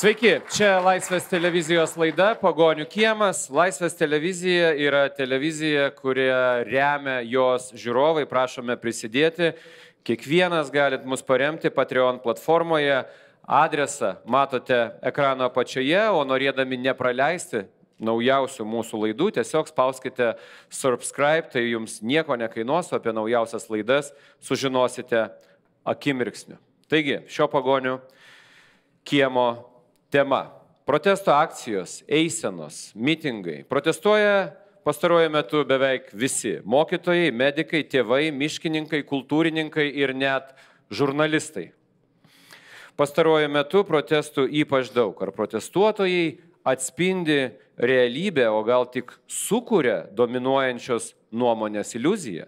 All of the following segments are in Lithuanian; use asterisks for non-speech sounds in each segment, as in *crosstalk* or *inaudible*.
Sveiki, čia Laisvės televizijos laida Pagonių kiemas. Laisvės televizija yra televizija, kurią remia jos žiūrovai, prašome prisidėti. Kiekvienas galit mus paremti Patreon platformoje. Adresą matote ekrano apačioje, o norėdami nepraleisti naujausių mūsų laidų, tiesiog spauskite subscribe, tai jums nieko nekainuos, o apie naujausias laidas sužinosite akimirksniu. Taigi, šio pagonių kiemo tema. Protesto akcijos, eisenos, mitingai. Protestuoja pastaruoju metu beveik visi - mokytojai, medikai, tėvai, miškininkai, kultūrininkai ir net žurnalistai. Pastaruoju metu protestų ypač daug. Ar protestuotojai atspindi realybę, o gal tik sukuria dominuojančios nuomonės iliuziją?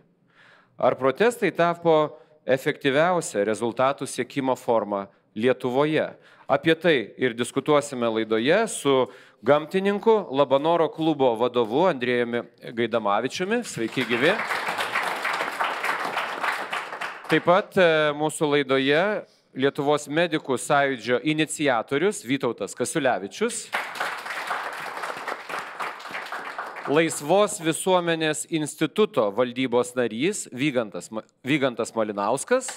Ar protestai tapo efektyviausia rezultatų siekimo forma Lietuvoje? Apie tai ir diskutuosime laidoje su gamtininku, Labanoro klubo vadovu Andrėjumi Gaidamavičiumi. Sveiki gyvi. Taip pat e, mūsų laidoje Lietuvos medikų sąjūdžio iniciatorius Vytautas Kasiulevičius. Laisvos visuomenės instituto valdybos narys Vygantas, Vygantas Malinauskas.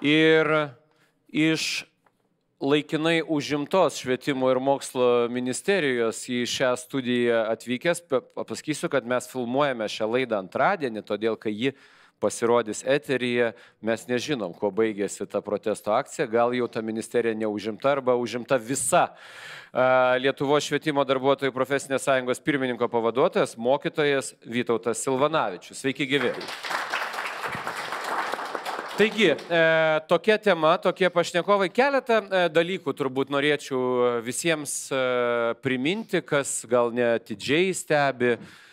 Ir iš laikinai užimtos švietimo ir mokslo ministerijos į šią studiją atvykęs, pasakysiu, kad mes filmuojame šią laidą antradienį, todėl kai ji pasirodys eteryje, mes nežinom, kuo baigėsi ta protesto akcija, gal jau ta ministerija neužimta arba užimta visa. Lietuvo švietimo darbuotojų profesinės sąjungos pirmininko pavaduotojas, mokytojas Vytautas Silvanavičius. Sveiki gyvi. Taigi, e, tokia tema, tokie pašnekovai. Keletą e, dalykų turbūt norėčiau visiems e, priminti, kas gal netidžiai stebi. E,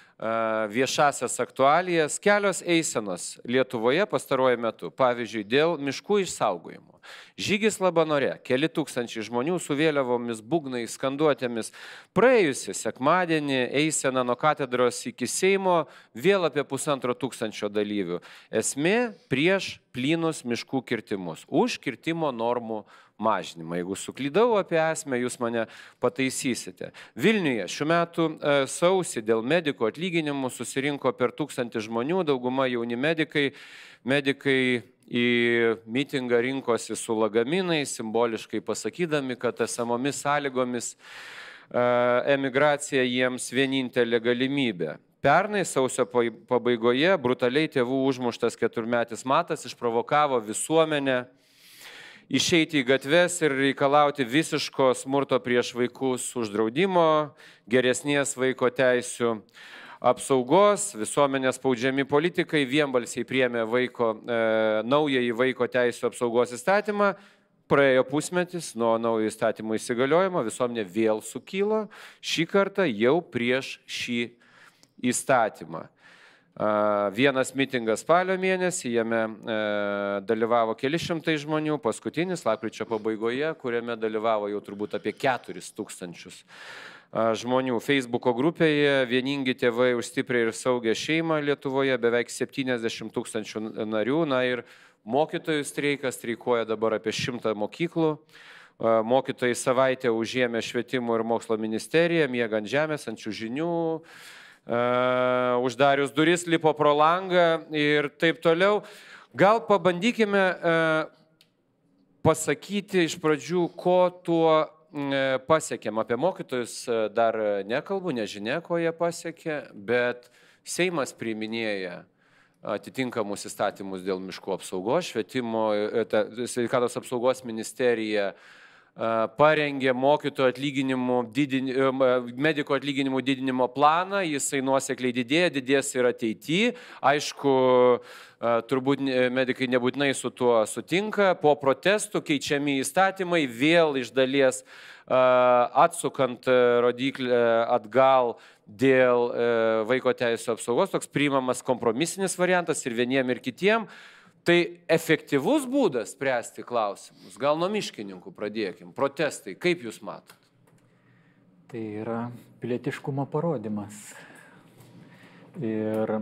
viešasias aktualijas, kelios eisenos Lietuvoje pastaruoju metu, pavyzdžiui, dėl miškų išsaugojimo. Žygis Labanore, keli tūkstančiai žmonių su vėliavomis, būgnais, skanduotėmis. Praėjusią sekmadienį eisena nuo katedros iki Seimo vėl apie pusantro tūkstančio dalyvių. Esmė prieš plynus miškų kirtimus, už kirtimo normų mažinimą. Jeigu suklydau apie esmę, jūs mane pataisysite. Vilniuje šiuo metu e, sausį dėl medikų atlyginimų susirinko per tūkstantį žmonių, dauguma jauni medikai. Medikai į mitingą rinkosi su lagaminais, simboliškai pasakydami, kad esamomis sąlygomis e, emigracija jiems vienintelė galimybė. Pernai sausio pabaigoje brutaliai tėvų užmuštas keturmetis matas išprovokavo visuomenę išeiti į gatves ir reikalauti visiško smurto prieš vaikus uždraudimo, geresnės vaiko teisių apsaugos, visuomenės spaudžiami politikai vienbalsiai priemė vaiko, e, naująjį vaiko teisų apsaugos įstatymą. Praėjo pusmetis nuo naujo įstatymo įsigaliojimo, visuomenė vėl sukylo, šį kartą jau prieš šį įstatymą. Vienas mitingas spalio mėnesį, jame e, dalyvavo keli šimtai žmonių, paskutinis lapkričio pabaigoje, kuriame dalyvavo jau turbūt apie keturis tūkstančius žmonių. Facebooko grupėje vieningi tėvai už stiprią ir saugę šeimą Lietuvoje beveik 70 tūkstančių narių. Na ir mokytojų streikas streikuoja dabar apie 100 mokyklų. Mokytojai savaitę užėmė švietimo ir mokslo ministeriją, miega ant žemės, ant šių žinių uždarius duris, lipo pro langą ir taip toliau. Gal pabandykime uh, pasakyti iš pradžių, ko tuo uh, pasiekėm. Apie mokytojus dar nekalbu, nežinia, ko jie pasiekė, bet Seimas priiminėja atitinkamus įstatymus dėl miškų apsaugos, švietimo, sveikatos apsaugos ministerija uh, parengė mokytojų atlyginimų, didin, mediko atlyginimų didinimo planą, jisai nuosekliai didėja, didės ir ateityje. Aišku, turbūt medikai nebūtinai su tuo sutinka, po protestų keičiami įstatymai, vėl iš dalies atsukant rodiklį atgal dėl vaiko teisų apsaugos, toks priimamas kompromisinis variantas ir vieniem ir kitiem. Tai efektyvus būdas spręsti klausimus. Gal nuo miškininkų pradėkim. Protestai, kaip jūs matot? Tai yra pilietiškumo parodimas. Ir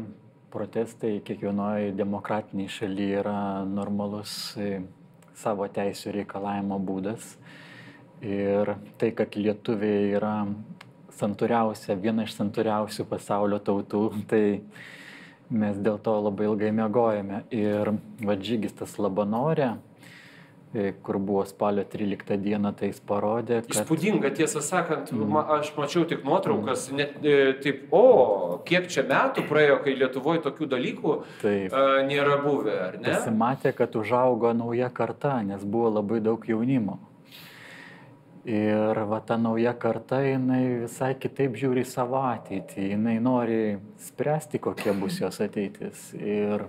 protestai kiekvienoje demokratiniai šalyje yra normalus savo teisų reikalavimo būdas. Ir tai, kad lietuviai yra santūriausia, viena iš santūriausių pasaulio tautų, tai mes dėl to labai ilgai mėgojame. Ir vadžygis tas labanorė, E, kur buvo spalio 13 dieną, tai jis parodė. Kad... Įspūdinga, tiesą sakant, mm. ma, aš mačiau tik nuotraukas, mm. net e, taip, o, kiek čia metų praėjo, kai Lietuvoje tokių dalykų taip. a, nėra buvę, ar ne? Pasimatė, kad užaugo nauja karta, nes buvo labai daug jaunimo. Ir va ta nauja karta, jinai visai kitaip žiūri savo ateitį, jinai nori spręsti, kokia bus jos ateitis. Ir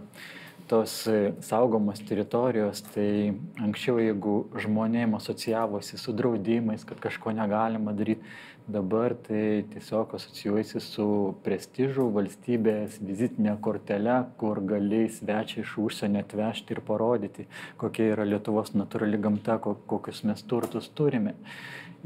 tos e, saugomos teritorijos, tai anksčiau jeigu žmonėm asocijavosi su draudimais, kad kažko negalima daryti, dabar tai tiesiog asocijuojasi su prestižu valstybės vizitinė kortelė, kur gali svečią iš užsienio atvežti ir parodyti, kokia yra Lietuvos natūrali gamta, kokius mes turtus turime.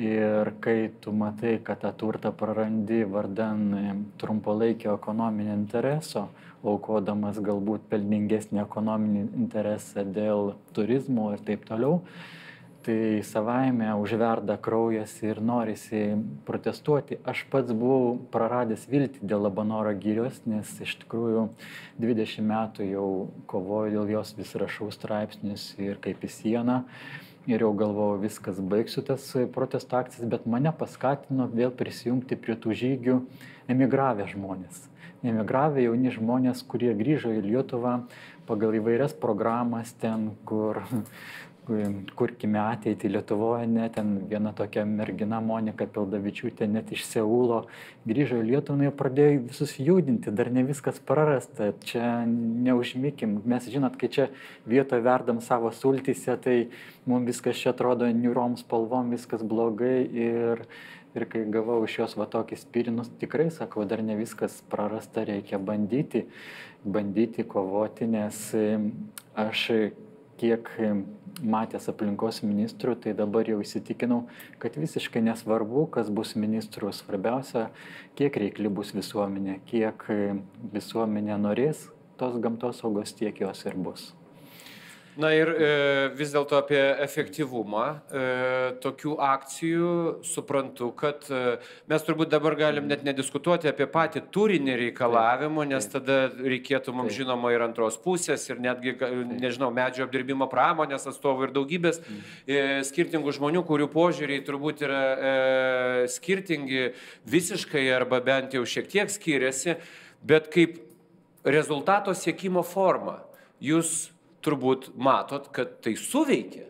Ir kai tu matai, kad tą turtą prarandi vardan e, trumpalaikio ekonominio intereso, aukodamas galbūt pelningesnį ekonominį interesą dėl turizmo ir taip toliau, tai savaime užverda kraujas ir norisi protestuoti. Aš pats buvau praradęs viltį dėl Labanoro gyrios, nes iš tikrųjų 20 metų jau kovoju dėl jos, vis rašau straipsnius ir kaip į sieną. Ir jau galvojau, viskas baigsiu tas protesto akcijas, bet mane paskatino vėl prisijungti prie tų žygių emigravę žmonės emigravę jauni žmonės, kurie grįžo į Lietuvą pagal įvairias programas ten, kur kurkime ateitį Lietuvoje, net ten viena tokia mergina Monika Pildavičiūtė net iš Seulo grįžo į Lietuvą ir pradėjo visus judinti, dar ne viskas prarasta, čia neužmykim, mes žinot, kai čia vietoje verdam savo sultyse, tai mums viskas čia atrodo niurom spalvom, viskas blogai ir Ir kai gavau iš jos va tokį spirinus, tikrai sakau, dar ne viskas prarasta, reikia bandyti, bandyti kovoti, nes aš kiek matęs aplinkos ministrų, tai dabar jau įsitikinau, kad visiškai nesvarbu, kas bus ministrų, svarbiausia, kiek reikli bus visuomenė, kiek visuomenė norės tos gamtos saugos, tiek jos ir bus. Na ir e, vis dėlto apie efektyvumą e, tokių akcijų suprantu, kad e, mes turbūt dabar galim net nediskutuoti apie patį turinį reikalavimų, nes tada reikėtų mums žinoma ir antros pusės, ir netgi, nežinau, medžio apdirbimo pramonės atstovų ir daugybės e, skirtingų žmonių, kurių požiūriai turbūt yra e, skirtingi visiškai arba bent jau šiek tiek skiriasi, bet kaip rezultato siekimo forma. Jūs turbūt matot, kad tai suveikia.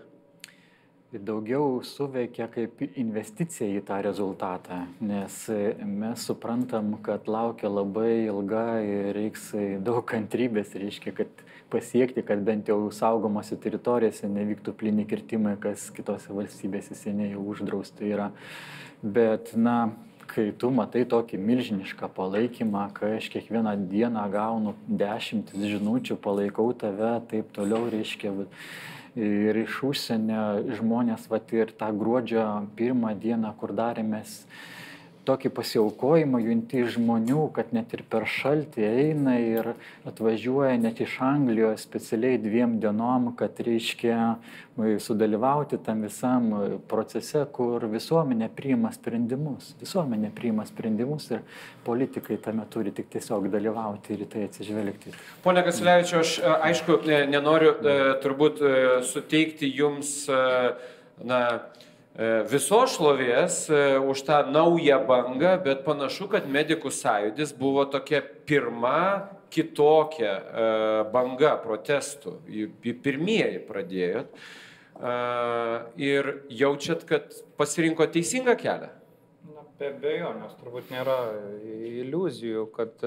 Daugiau suveikia kaip investicija į tą rezultatą, nes mes suprantam, kad laukia labai ilga ir reiks daug kantrybės, reiškia, kad pasiekti, kad bent jau saugomose teritorijose nevyktų plini kirtimai, kas kitose valstybėse seniai jau uždrausta yra. Bet, na, kai tu matai tokį milžinišką palaikymą, kai aš kiekvieną dieną gaunu dešimtis žinučių, palaikau tave, taip toliau reiškia. Ir iš užsienio žmonės, va ir tą gruodžio pirmą dieną, kur darėmės tokį pasiaukojimą junti žmonių, kad net ir per šaltį eina ir atvažiuoja net iš Anglijos specialiai dviem dienom, kad reiškia sudalyvauti tam visam procese, kur visuomenė priima sprendimus. Visuomenė priima sprendimus ir politikai tame turi tik tiesiog dalyvauti ir į tai atsižvelgti. Pone Kasilevičiu, aš aišku nenoriu e, turbūt e, suteikti jums na, E, visos šlovės e, už tą naują bangą, bet panašu, kad medikų sąjūdis buvo tokia pirma kitokia e, banga protestų. Pirmieji pradėjot. Ir jaučiat, kad pasirinko teisingą kelią? Na, be abejo, nes turbūt nėra iliuzijų, kad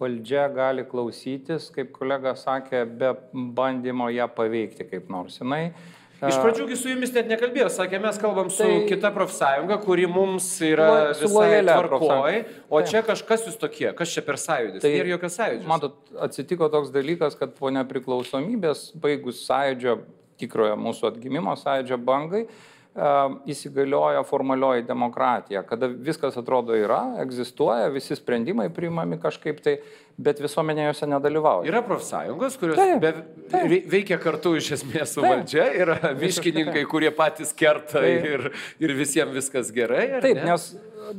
valdžia gali klausytis, kaip kolega sakė, be bandymo ją paveikti kaip nors. Jinai Iš pradžių su jumis net nekalbėjau, sakė, mes kalbam su tai, kita profsąjunga, kuri mums yra visai tvarkoj, o čia kažkas jūs tokie, kas čia per sąjūdis. Tai ir jokios sąjūdis. Matot, atsitiko toks dalykas, kad po nepriklausomybės, baigus sąjūdžio, tikrojo mūsų atgimimo sąjūdžio bangai, įsigalioja formalioji demokratija, kada viskas atrodo yra, egzistuoja, visi sprendimai priimami kažkaip tai, bet visuomenė juose nedalyvauja. Yra profsąjungos, kurios taip, be, taip. veikia kartu iš esmės su taip. valdžia, yra miškininkai, kurie patys kerta taip. ir, ir visiems viskas gerai. Taip, ne? nes,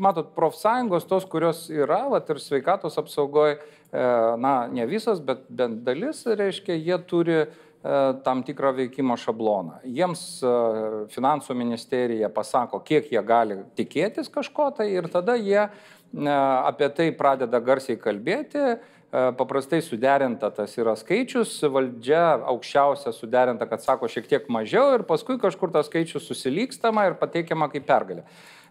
matot, profsąjungos tos, kurios yra, vat, ir sveikatos apsaugoje, na, ne visos, bet bent dalis, reiškia, jie turi E, tam tikrą veikimo šabloną. Jiems e, finansų ministerija pasako, kiek jie gali tikėtis kažko tai ir tada jie apie tai pradeda garsiai kalbėti. Paprastai suderinta tas yra skaičius, valdžia aukščiausia suderinta, kad sako šiek tiek mažiau ir paskui kažkur tas skaičius susilykstama ir pateikiama kaip pergalė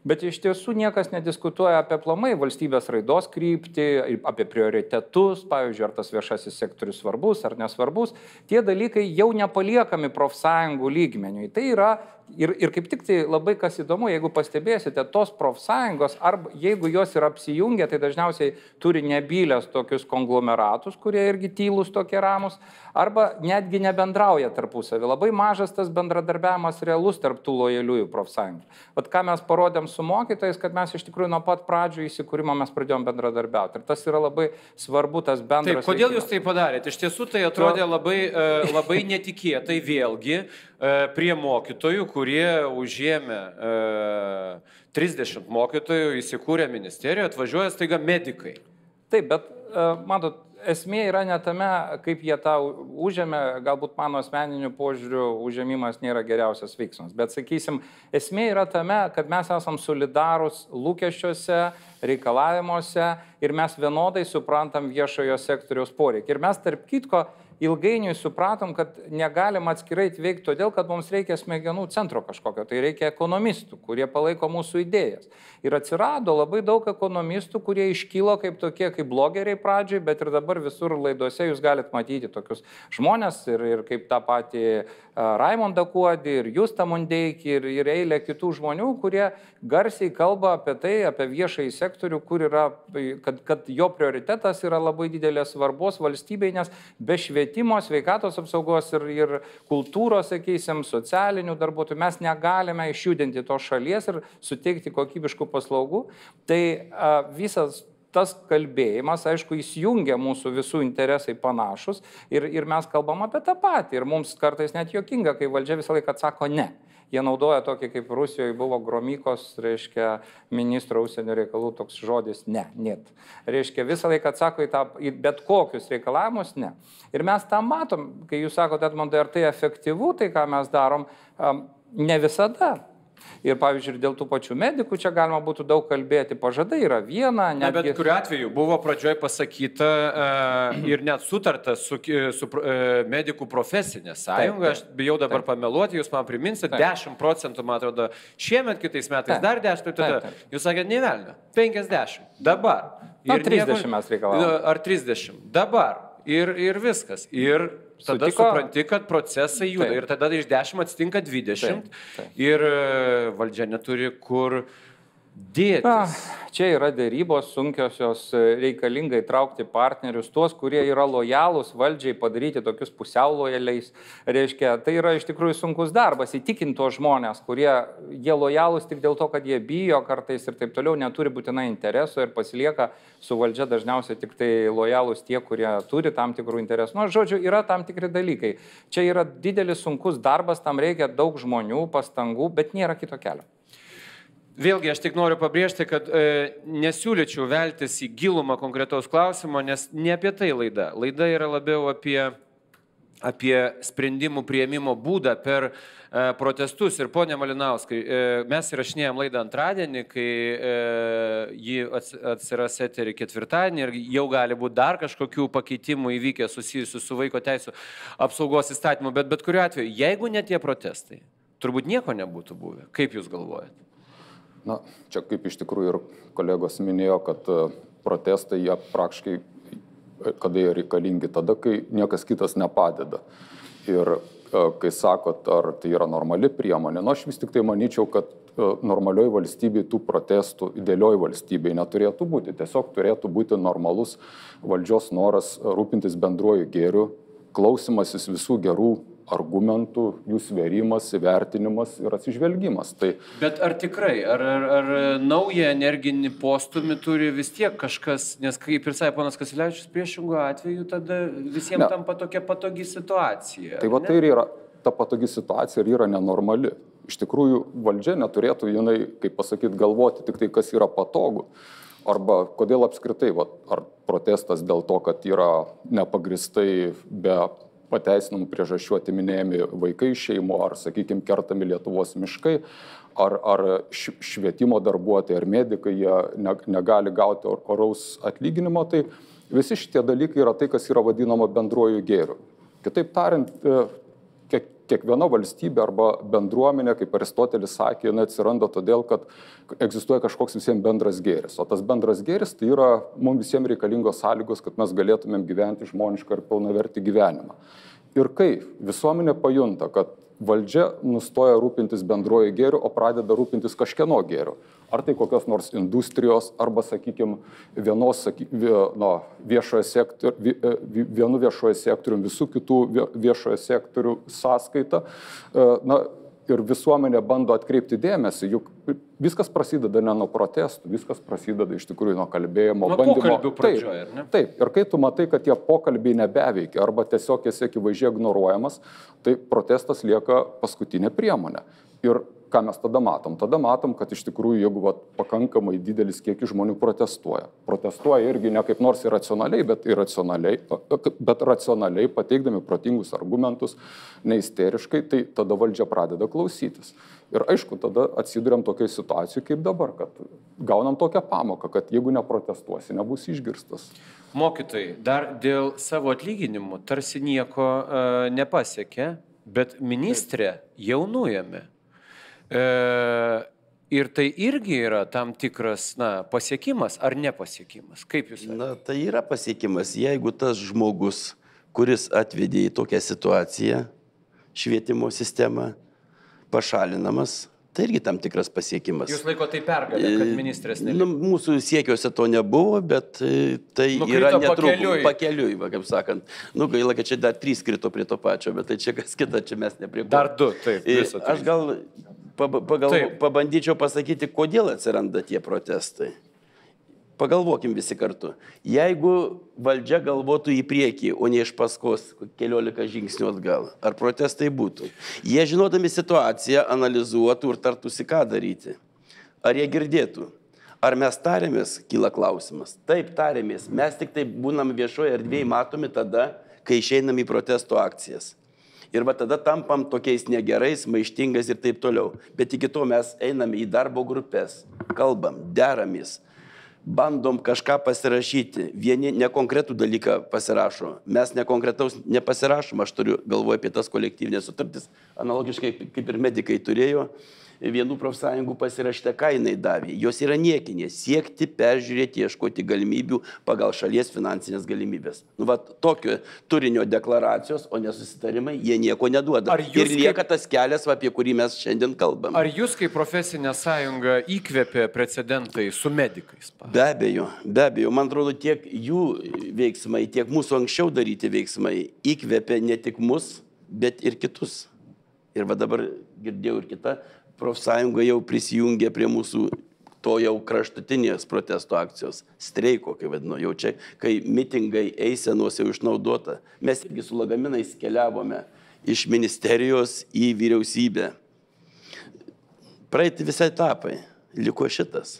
bet iš tiesų niekas nediskutuoja apie plamai valstybės raidos kryptį, apie prioritetus, pavyzdžiui, ar tas viešasis sektorius svarbus ar nesvarbus. Tie dalykai jau nepaliekami profsąjungų lygmeniui. Tai yra ir, ir kaip tik tai labai kas įdomu, jeigu pastebėsite, tos profsąjungos, arba jeigu jos yra apsijungę, tai dažniausiai turi nebylės tokius konglomeratus, kurie irgi tylus tokie ramus, arba netgi nebendrauja tarpusavį. Labai mažas tas bendradarbiavimas realus tarp tų lojaliųjų profsąjungų. Vat ką mes parodėm su mokytojais, kad mes iš tikrųjų nuo pat pradžių įsikūrimo mes pradėjom bendradarbiauti. Ir tas yra labai svarbu, tas bendras. Taip, kodėl veikimas. jūs tai padarėte? Iš tiesų tai atrodė labai, e, labai netikėtai vėlgi e, prie mokytojų, kurie užėmė e, 30 mokytojų, įsikūrė ministerijoje, atvažiuoja staiga medikai. Taip, bet e, matot, esmė yra ne tame, kaip jie tą užėmė, galbūt mano asmeniniu požiūriu užėmimas nėra geriausias veiksmas, bet sakysim, esmė yra tame, kad mes esam solidarūs lūkesčiuose, reikalavimuose ir mes vienodai suprantam viešojo sektoriaus poreikį. Ir mes tarp kitko ilgainiui supratom, kad negalim atskirai veikti todėl, kad mums reikia smegenų centro kažkokio, tai reikia ekonomistų, kurie palaiko mūsų idėjas. Ir atsirado labai daug ekonomistų, kurie iškylo kaip tokie, kaip blogeriai pradžioj, bet ir dabar visur laidose jūs galite matyti tokius žmonės ir, ir kaip tą patį Raimondą Kuodį, ir Justą Mundeikį, ir, ir eilę kitų žmonių, kurie garsiai kalba apie tai, apie viešąjį sektorių, kur yra, kad, kad jo prioritetas yra labai didelės svarbos valstybei, nes be švietimo, sveikatos apsaugos ir, ir kultūros, sakysim, socialinių darbuotojų mes negalime išjudinti tos šalies ir suteikti kokybiškų paslaugų. Tai visas tas kalbėjimas, aišku, įsijungia mūsų visų interesai panašus ir, ir mes kalbam apie tą patį. Ir mums kartais net jokinga, kai valdžia visą laiką atsako ne. Jie naudoja tokį, kaip Rusijoje buvo gromykos, reiškia, ministro užsienio reikalų toks žodis ne, net. Reiškia, visą laiką atsako į, tą, į bet kokius reikalavimus ne. Ir mes tą matom, kai jūs sakote, Edmundai, ar tai efektyvu, tai ką mes darom, ne visada. Ir pavyzdžiui, ir dėl tų pačių medikų čia galima būtų daug kalbėti. Pažadai yra viena. Netgi... Na, bet kuriuo atveju buvo pradžioj pasakyta uh, ir net sutarta su, su uh, medikų profesinė sąjunga. Taip, taip, Aš bijau dabar taip. pameluoti, jūs man priminsite, 10 procentų, man atrodo, šiemet, kitais metais taip. dar 10, tai tada taip, taip. jūs sakėte, ne velnio, 50. Dabar. Ir 30 nieko, mes reikalavome. Ar 30. Dabar. Ir, ir viskas. Ir tada Sutiko? supranti, kad procesai juda. Taip. Ir tada iš 10 atsitinka 20. Taip. Taip. Ir e, valdžia neturi kur dėti. Čia yra dėrybos sunkiosios, reikalinga įtraukti partnerius, tuos, kurie yra lojalūs valdžiai, padaryti tokius pusiau lojaliais. Reiškia, tai yra iš tikrųjų sunkus darbas, įtikinti tos žmonės, kurie jie lojalūs tik dėl to, kad jie bijo kartais ir taip toliau, neturi būtinai interesų ir pasilieka su valdžia dažniausiai tik tai lojalūs tie, kurie turi tam tikrų interesų. Nu, žodžiu, yra tam tikri dalykai. Čia yra didelis sunkus darbas, tam reikia daug žmonių, pastangų, bet nėra kito kelio. Vėlgi aš tik noriu pabrėžti, kad e, nesiūlyčiau veltis į gilumą konkretaus klausimo, nes ne apie tai laida. Laida yra labiau apie, apie sprendimų prieimimo būdą per e, protestus. Ir ponė Malinauskai, e, mes įrašinėjom laidą antradienį, kai e, ji atsiras eterį ketvirtadienį ir jau gali būti dar kažkokių pakeitimų įvykę susijusių su vaiko teisų apsaugos įstatymu. Bet bet kuriuo atveju, jeigu ne tie protestai, turbūt nieko nebūtų buvę. Kaip Jūs galvojate? Na, čia kaip iš tikrųjų ir kolegos minėjo, kad e, protestai jie praktiškai, e, kada jie reikalingi, tada, kai niekas kitas nepadeda. Ir e, kai sakot, ar tai yra normali priemonė, nu aš vis tik tai manyčiau, kad normalioj valstybėje tų protestų, idealioj valstybėje neturėtų būti. Tiesiog turėtų būti normalus valdžios noras rūpintis bendruoju gėriu, klausimasis visų gerų argumentų, jų sverimas, įvertinimas ir atsižvelgimas. Tai... Bet ar tikrai, ar, ar, ar naują energinį postumį turi vis tiek kažkas, nes kaip ir sakė ponas Kasilevičius, priešingų atveju tada visiems ne. tampa tokia patogi situacija. Tai va tai ir yra ta patogi situacija ir yra nenormali. Iš tikrųjų, valdžia neturėtų jinai, kaip pasakyti, galvoti tik tai, kas yra patogu. Arba kodėl apskritai, va, ar protestas dėl to, kad yra nepagristai be pateisinamų priežasčių atiminėjami vaikai iš šeimų, ar, sakykime, kertami Lietuvos miškai, ar, ar švietimo darbuotojai, ar medikai, jie ne, negali gauti oraus atlyginimo, tai visi šitie dalykai yra tai, kas yra vadinama bendruoju gėriu. Kitaip tariant, e, kiek, kiekviena valstybė arba bendruomenė, kaip Aristotelis sakė, jinai atsiranda todėl, kad egzistuoja kažkoks visiems bendras gėris. O tas bendras gėris tai yra mums visiems reikalingos sąlygos, kad mes galėtumėm gyventi žmonišką ir pilnavertį gyvenimą. Ir kai visuomenė pajunta, kad valdžia nustoja rūpintis bendrojo gėriu, o pradeda rūpintis kažkieno gėriu. Ar tai kokios nors industrijos, arba, sakykime, vienos, saky, no, viešojo sektorių, e, vienu viešojo sektoriumi, visų kitų viešojo sektorių sąskaita. E, na, ir visuomenė bando atkreipti dėmesį, juk viskas prasideda ne nuo protestų, viskas prasideda iš tikrųjų nuo kalbėjimo, nuo bandymo. Pradžioje, taip, taip, ir kai tu matai, kad tie pokalbiai nebeveikia arba tiesiog esi akivaizdžiai ignoruojamas, tai protestas lieka paskutinė priemonė. Ir ką mes tada matom? Tada matom, kad iš tikrųjų, jeigu va, pakankamai didelis kiekis žmonių protestuoja, protestuoja irgi ne kaip nors irracionaliai, bet, irracionaliai, bet racionaliai, pateikdami protingus argumentus, neisteriškai, tai tada valdžia pradeda klausytis. Ir aišku, tada atsiduriam tokiai situacijai kaip dabar, kad gaunam tokią pamoką, kad jeigu neprotestuosi, nebus išgirstas. Mokytojai dar dėl savo atlyginimų tarsi nieko uh, nepasiekė, bet ministrė jau nuėmė. E, ir tai irgi yra tam tikras na, pasiekimas ar nepasiekimas? Kaip jūs? Na, tai yra pasiekimas, jeigu tas žmogus, kuris atvedė į tokią situaciją švietimo sistemą, pašalinamas, tai irgi tam tikras pasiekimas. Jūs laiko tai pergalė, kad ministras neliko? Nu, mūsų siekiuose to nebuvo, bet e, tai Nukrito yra netrukus pakeliui, va, kaip sakant. Nu, gaila, kad čia dar trys krito prie to pačio, bet tai čia kas kita, čia mes neprie. Dar du, taip. Aš gal pagal, Taip. pabandyčiau pasakyti, kodėl atsiranda tie protestai. Pagalvokim visi kartu. Jeigu valdžia galvotų į priekį, o ne iš paskos keliolika žingsnių atgal, ar protestai būtų? Jie žinodami situaciją analizuotų ir tartųsi, ką daryti. Ar jie girdėtų? Ar mes tarėmės, kyla klausimas. Taip, tarėmės. Mes tik taip būnam viešoje erdvėje matomi tada, kai išeinam į protesto akcijas. Ir va tada tampam tokiais negerais, maištingais ir taip toliau. Bet iki to mes einame į darbo grupės, kalbam, deramės, bandom kažką pasirašyti. Vieni nekonkretų dalyką pasirašo, mes nekonkretaus nepasirašom, aš turiu galvoje apie tas kolektyvinės sutartis, analogiškai kaip ir medikai turėjo vienų profsąjungų pasirašyta, ką jinai davė. Jos yra niekinė - siekti, peržiūrėti, ieškoti galimybių pagal šalies finansinės galimybės. Nu, va, tokio turinio deklaracijos, o nesusitarimai, jie nieko neduoda. Ir lieka kaip... tas kelias, apie kurį mes šiandien kalbame. Ar jūs kaip profesinė sąjunga įkvėpė precedentai su medikais? Pa? Be abejo, be abejo. Man atrodo, tiek jų veiksmai, tiek mūsų anksčiau daryti veiksmai įkvėpė ne tik mus, bet ir kitus. Ir va dabar girdėjau ir kitą profsąjunga jau prisijungė prie mūsų to jau kraštutinės protesto akcijos, streiko, kaip vadinu, jau čia, kai mitingai eisenos jau išnaudota. Mes irgi su lagaminais keliavome iš ministerijos į vyriausybę. Praeiti visai etapai, liko šitas.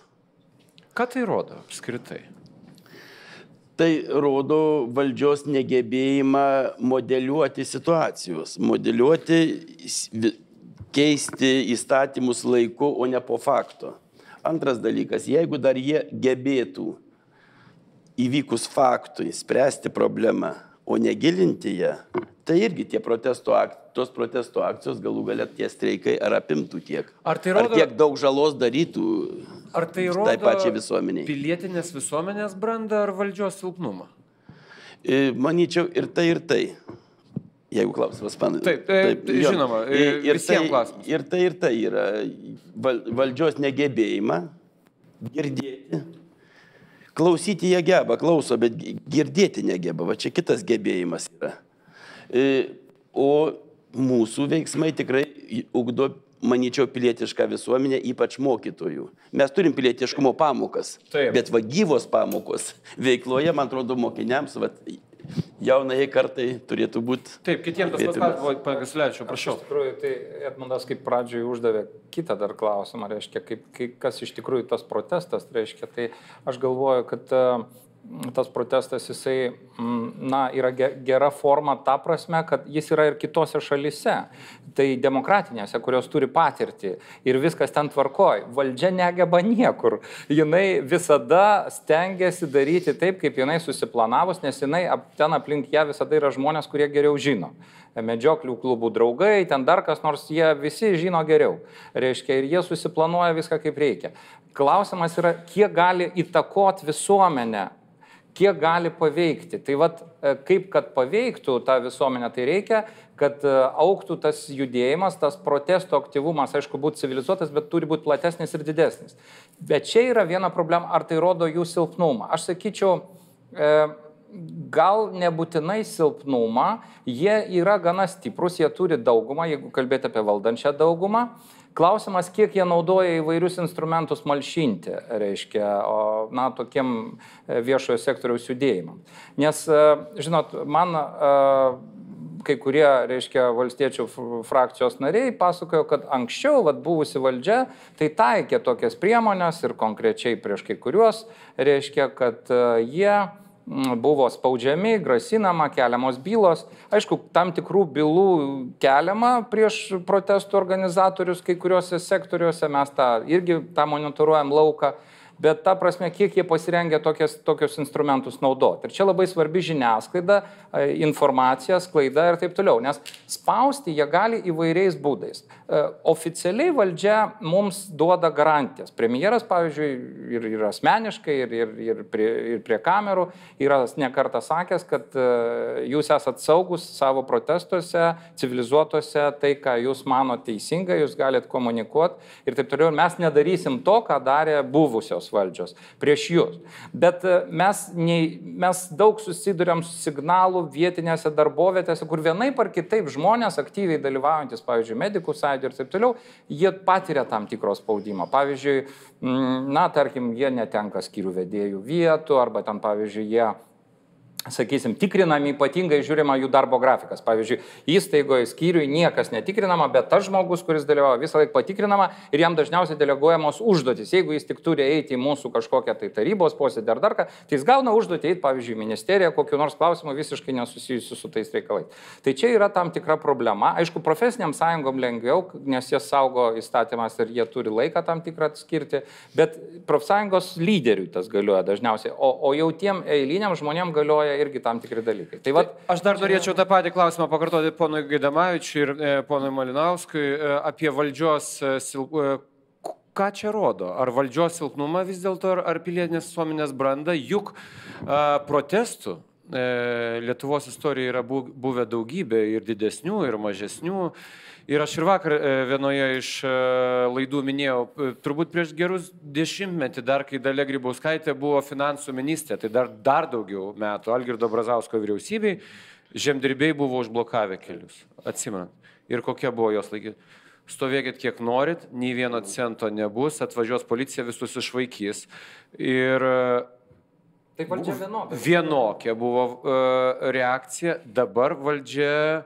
Ką tai rodo apskritai? Tai rodo valdžios negebėjimą modeliuoti situacijos, modeliuoti keisti įstatymus laiku, o ne po fakto. Antras dalykas, jeigu dar jie gebėtų įvykus faktui spręsti problemą, o negilinti ją, tai irgi tie protesto, ak, tos protesto akcijos galų galę tie streikai ar apimtų tiek. Ar, tai rodo, ar tiek daug žalos darytų ar tai, tai rodo tai pačiai visuomeniai. Pilietinės visuomenės brandą ar valdžios silpnumą? E, manyčiau ir tai, ir tai. Jeigu klausimas man. Taip, e, taip, taip žinoma, ir, ir visiems tai, klausimas. Ir tai, ir tai yra valdžios negebėjimą girdėti. Klausyti jie geba, klauso, bet girdėti negeba. Va čia kitas gebėjimas yra. E, o mūsų veiksmai tikrai ugdo manyčiau, pilietišką visuomenę, ypač mokytojų. Mes turim pilietiškumo pamokas, Taip. bet va gyvos pamokos veikloje, man atrodo, mokiniams, va, jaunai kartai turėtų būti. Taip, kitiems tas pats, Pagaslečiu, prašau. Iš tikrųjų, tai Edmundas kaip pradžioj uždavė kitą dar klausimą, reiškia, kaip, kaip, kas iš tikrųjų tas protestas, reiškia, tai aš galvoju, kad uh, tas protestas jisai, mm, na, yra gera forma ta prasme, kad jis yra ir kitose šalise. Tai demokratinėse, kurios turi patirtį ir viskas ten tvarkoj. Valdžia negeba niekur. Jinai visada stengiasi daryti taip, kaip jinai susiplanavus, nes jinai ten aplink ją visada yra žmonės, kurie geriau žino medžioklių klubų draugai, ten dar kas nors, jie visi žino geriau. Reiškia, ir jie susiplanuoja viską kaip reikia. Klausimas yra, kiek gali įtakoti visuomenę kiek gali paveikti. Tai vad, e, kaip kad paveiktų tą visuomenę, tai reikia, kad e, auktų tas judėjimas, tas protesto aktyvumas, aišku, būtų civilizuotas, bet turi būti platesnis ir didesnis. Bet čia yra viena problema, ar tai rodo jų silpnumą. Aš sakyčiau, e, gal nebūtinai silpnumą, jie yra gana stiprus, jie turi daugumą, jeigu kalbėti apie valdančią daugumą. Klausimas, kiek jie naudoja įvairius instrumentus malšinti, reiškia, o, na, tokiem e, viešojo sektoriaus judėjimam. Nes, e, žinot, man e, kai kurie, reiškia, valstiečių frakcijos nariai pasakojo, kad anksčiau, vad, buvusi valdžia, tai taikė tokias priemonės ir konkrečiai prieš kai kuriuos, reiškia, kad jie Mm, buvo spaudžiami, grasinama, keliamos bylos. Aišku, tam tikrų bylų keliama prieš protestų organizatorius kai kuriuose sektoriuose, mes tą irgi tą monitoruojam lauką bet ta prasme, kiek jie pasirengę tokias, tokius instrumentus naudoti. Ir čia labai svarbi žiniasklaida, e, informacija, sklaida ir taip toliau, nes spausti jie gali įvairiais būdais. E, oficialiai valdžia mums duoda garantijas. Premjeras, pavyzdžiui, ir, ir asmeniškai, ir, ir, ir, prie, ir prie kamerų yra nekartą sakęs, kad e, jūs esat saugus savo protestuose, civilizuotuose, tai, ką jūs mano teisinga, jūs galite komunikuoti ir taip toliau. Mes nedarysim to, ką darė buvusios valdžios, prieš jūs. Bet e, mes, nei, mes daug susidurėm su signalu vietinėse darbovietėse, kur vienaip ar kitaip žmonės aktyviai dalyvaujantis, pavyzdžiui, medikų sąjūdį ir taip toliau, jie patiria tam tikro spaudimo. Pavyzdžiui, na, tarkim, jie netenka skyrių vedėjų vietų arba ten, pavyzdžiui, jie sakysim, tikrinami ypatingai žiūrima jų darbo grafikas. Pavyzdžiui, įstaigoje skyriui niekas netikrinama, bet tas žmogus, kuris dalyvauja, visą laiką patikrinama ir jam dažniausiai deleguojamos užduotis. Jeigu jis tik turi eiti į mūsų kažkokią tai tarybos posėdį ar dar ką, tai jis gauna užduotį eiti, pavyzdžiui, ministeriją, kokiu nors klausimu visiškai nesusijusiu su tais reikalais. Tai čia yra tam tikra problema. Aišku, profesiniam sąjungom lengviau, nes jie saugo įstatymas ir jie turi laiką tam tikrą atskirti, bet profsąjungos lyderiui tas galioja dažniausiai, o, o jau tiem eiliniam žmonėm galioja irgi tam tikri dalykai. Tai, vat, tai aš dar norėčiau tą patį klausimą pakartoti ponui Gaidamavičiui ir e, ponui Malinauskui e, apie valdžios e, silpnumą. E, ką čia rodo? Ar valdžios silpnumą vis dėlto, ar, ar pilietinės visuomenės brandą? Juk e, protestų e, Lietuvos istorijoje yra buvę daugybė ir didesnių, ir mažesnių. Ir aš ir vakar e, vienoje iš e, laidų minėjau, e, turbūt prieš gerus dešimtmetį, dar kai Dalia Grybauskaitė buvo finansų ministrė, tai dar, dar daugiau metų Algirdo Brazausko vyriausybei, žemdirbiai buvo užblokavę kelius. Atsimenat. Ir kokia buvo jos laikyti. Stovėkit kiek norit, nei vieno cento nebus, atvažiuos policija visus išvaikys. Ir Tai valdžia vienokia. Vienokia buvo uh, reakcija, dabar valdžia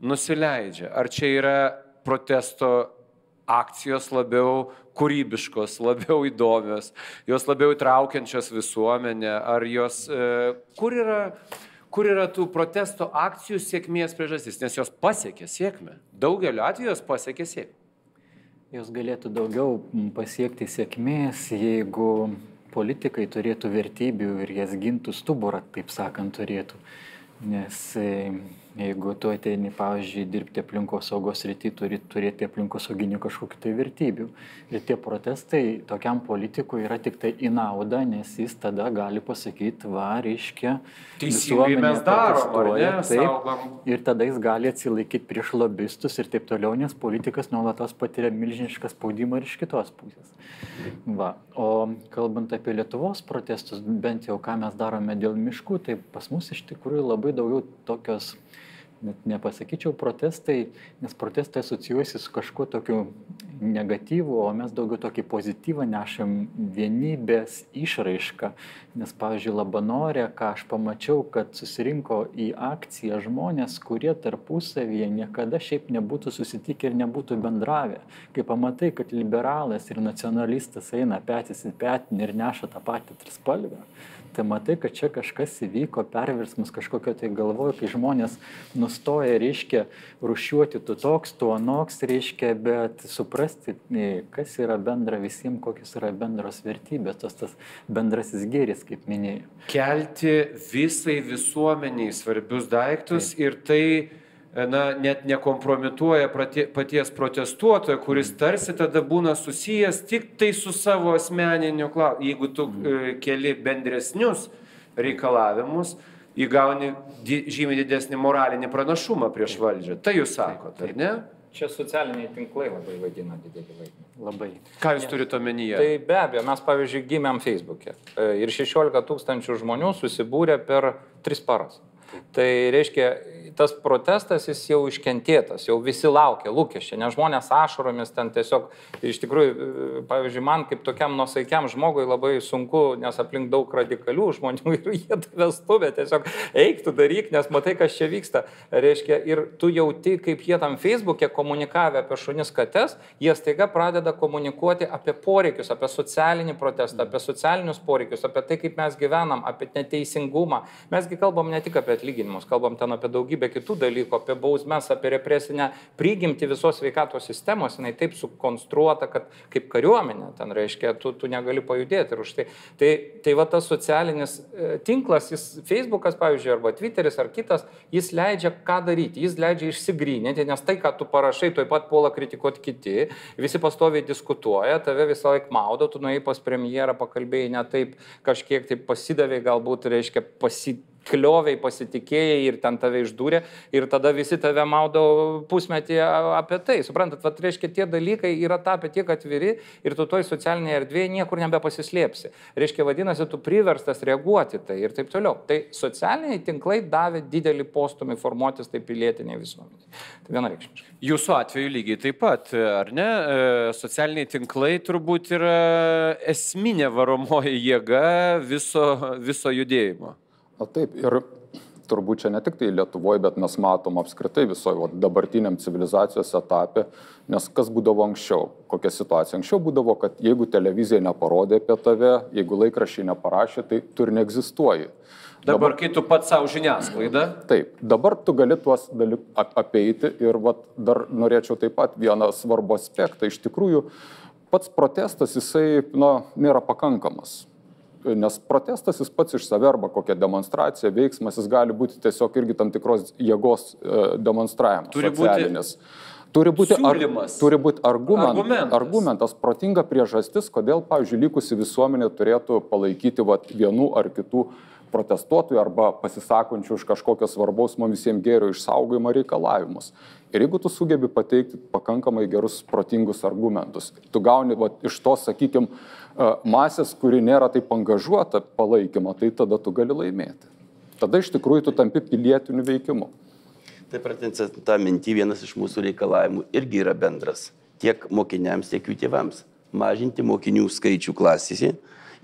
nusileidžia? Ar čia yra protesto akcijos labiau kūrybiškos, labiau įdomios, jos labiau įtraukiančios visuomenę, ar jos, e, kur yra, kur yra tų protesto akcijų sėkmės priežastis, nes jos pasiekė sėkmę. Daugeliu atveju jos pasiekė sėkmę. Jos galėtų daugiau pasiekti sėkmės, jeigu politikai turėtų vertybių ir jas gintų stuburą, taip sakant, turėtų. Nes e, Jeigu tu ateini, pavyzdžiui, dirbti aplinkos saugos rytį, turi turėti aplinkos sauginių kažkokių tai vertybių. Ir tie protestai tokiam politikui yra tik tai į naudą, nes jis tada gali pasakyti, va, reiškia, teisingai mes darome. Ir tada jis gali atsilaikyti prieš lobistus ir taip toliau, nes politikas nuolatos patiria milžinišką spaudimą ir iš kitos pusės. Va. O kalbant apie Lietuvos protestus, bent jau ką mes darome dėl miškų, tai pas mus iš tikrųjų labai daugiau tokios net nepasakyčiau protestai, nes protestai asocijuosi su kažkuo tokiu negatyvu, o mes daugiau tokį pozityvą nešam vienybės išraišką. Nes, pavyzdžiui, Labanorė, ką aš pamačiau, kad susirinko į akciją žmonės, kurie tarpusavyje niekada šiaip nebūtų susitikę ir nebūtų bendravę. Kai pamatai, kad liberalas ir nacionalistas eina petys į petinį ir neša tą patį trispalvę, tai matai, kad čia kažkas įvyko, perversmas kažkokio tai galvoju, kai žmonės nustoja, reiškia, rušiuoti tu toks, tu anoks, reiškia, bet suprasti, kas yra bendra visiems, kokios yra bendros vertybės, tos tas bendrasis gėris, kaip minėjau. Kelti visai visuomeniai svarbius daiktus Taip. ir tai na, net nekompromituoja paties protestuotojo, kuris tarsi tada būna susijęs tik tai su savo asmeniniu klausimu. Jeigu tu mhm. e, keli bendresnius reikalavimus, įgauni di žymiai didesnį moralinį pranašumą prieš valdžią. Tai jūs sakote, ar ne? Čia socialiniai tinklai labai vaidina didelį vaidmenį. Labai. Ką jūs turite omenyje? Tai be abejo, mes pavyzdžiui gimėm Facebook'e e, ir 16 tūkstančių žmonių susibūrė per 3 paras. Tai reiškia, tas protestas jis jau iškentėtas, jau visi laukia lūkesčiai, nes žmonės ašaromis ten tiesiog, iš tikrųjų, pavyzdžiui, man kaip tokiam nusaikiam žmogui labai sunku, nes aplink daug radikalių žmonių *laughs* ir jie tave stuvė, tiesiog eiktų daryk, nes matai, kas čia vyksta. Reiškia, ir tu jauti, kaip jie tam Facebook'e komunikavę apie šunis kates, jie staiga pradeda komunikuoti apie poreikius, apie socialinį protestą, apie socialinius poreikius, apie tai, kaip mes gyvenam, apie neteisingumą. Mesgi kalbam ne tik apie atlyginimus, kalbam ten apie daugybę kitų dalykų, apie bausmes, apie represinę prigimti visos sveikatos sistemos, jinai taip sukonstruota, kad kaip kariuomenė, ten reiškia, tu, tu negali pajudėti ir už tai. Tai, tai va tas socialinis e, tinklas, jis Facebookas, pavyzdžiui, arba Twitteris ar kitas, jis leidžia ką daryti, jis leidžia išsigryninti, nes tai, ką tu parašai, tuoj pat puola kritikuoti kiti, visi pastoviai diskutuoja, tave visą laiką maudo, tu nuėjai pas premjerą, pakalbėjai ne taip, kažkiek taip pasidavė, galbūt, reiškia, pasidavė klioviai pasitikėjai ir ten tave išdūrė ir tada visi tave maudo pusmetį apie tai. Suprantat, vad reiškia, tie dalykai yra tapę tiek atviri ir tu toj socialinėje erdvėje niekur nebepasislėpsi. Reiškia, vadinasi, tu priverstas reaguoti tai ir taip toliau. Tai socialiniai tinklai davė didelį postumį formuotis tai pilietiniai visuomeniai. Tai vienareikšmiškai. Jūsų atveju lygiai taip pat, ar ne? E, socialiniai tinklai turbūt yra esminė varomoji jėga viso, viso judėjimo. Na taip, ir turbūt čia ne tik tai Lietuvoje, bet mes matom apskritai visoje dabartiniam civilizacijos etapė, nes kas būdavo anksčiau, kokia situacija. Anksčiau būdavo, kad jeigu televizija neparodė apie tave, jeigu laikrašiai neparašė, tai tu ir neegzistuoji. Dabar, dabar kai tu pats savo žiniasklaidą. Taip, dabar tu gali tuos dalykus apeiti ir vat, dar norėčiau taip pat vieną svarbų aspektą. Iš tikrųjų, pats protestas jisai na, nėra pakankamas nes protestas jis pats iš save arba kokia demonstracija, veiksmas, jis gali būti tiesiog irgi tam tikros jėgos e, demonstravimas. Turi socialinis. būti. Turi būti, ar, turi būti argument, argumentas. argumentas, protinga priežastis, kodėl, pavyzdžiui, likusi visuomenė turėtų palaikyti vat, vienų ar kitų protestuotojų arba pasisakančių už kažkokio svarbaus mums visiems gėrio išsaugojimo reikalavimus. Ir jeigu tu sugebi pateikti pakankamai gerus, protingus argumentus, tu gauni vat, iš to, sakykime, masės, kuri nėra taip angažuota palaikymo, tai tada tu gali laimėti. Tada iš tikrųjų tu tampi pilietiniu veikimu. Taip, pratinsa tą mintį, vienas iš mūsų reikalavimų irgi yra bendras. Tiek mokiniams, tiek jų tėvams. Mažinti mokinių skaičių klasėse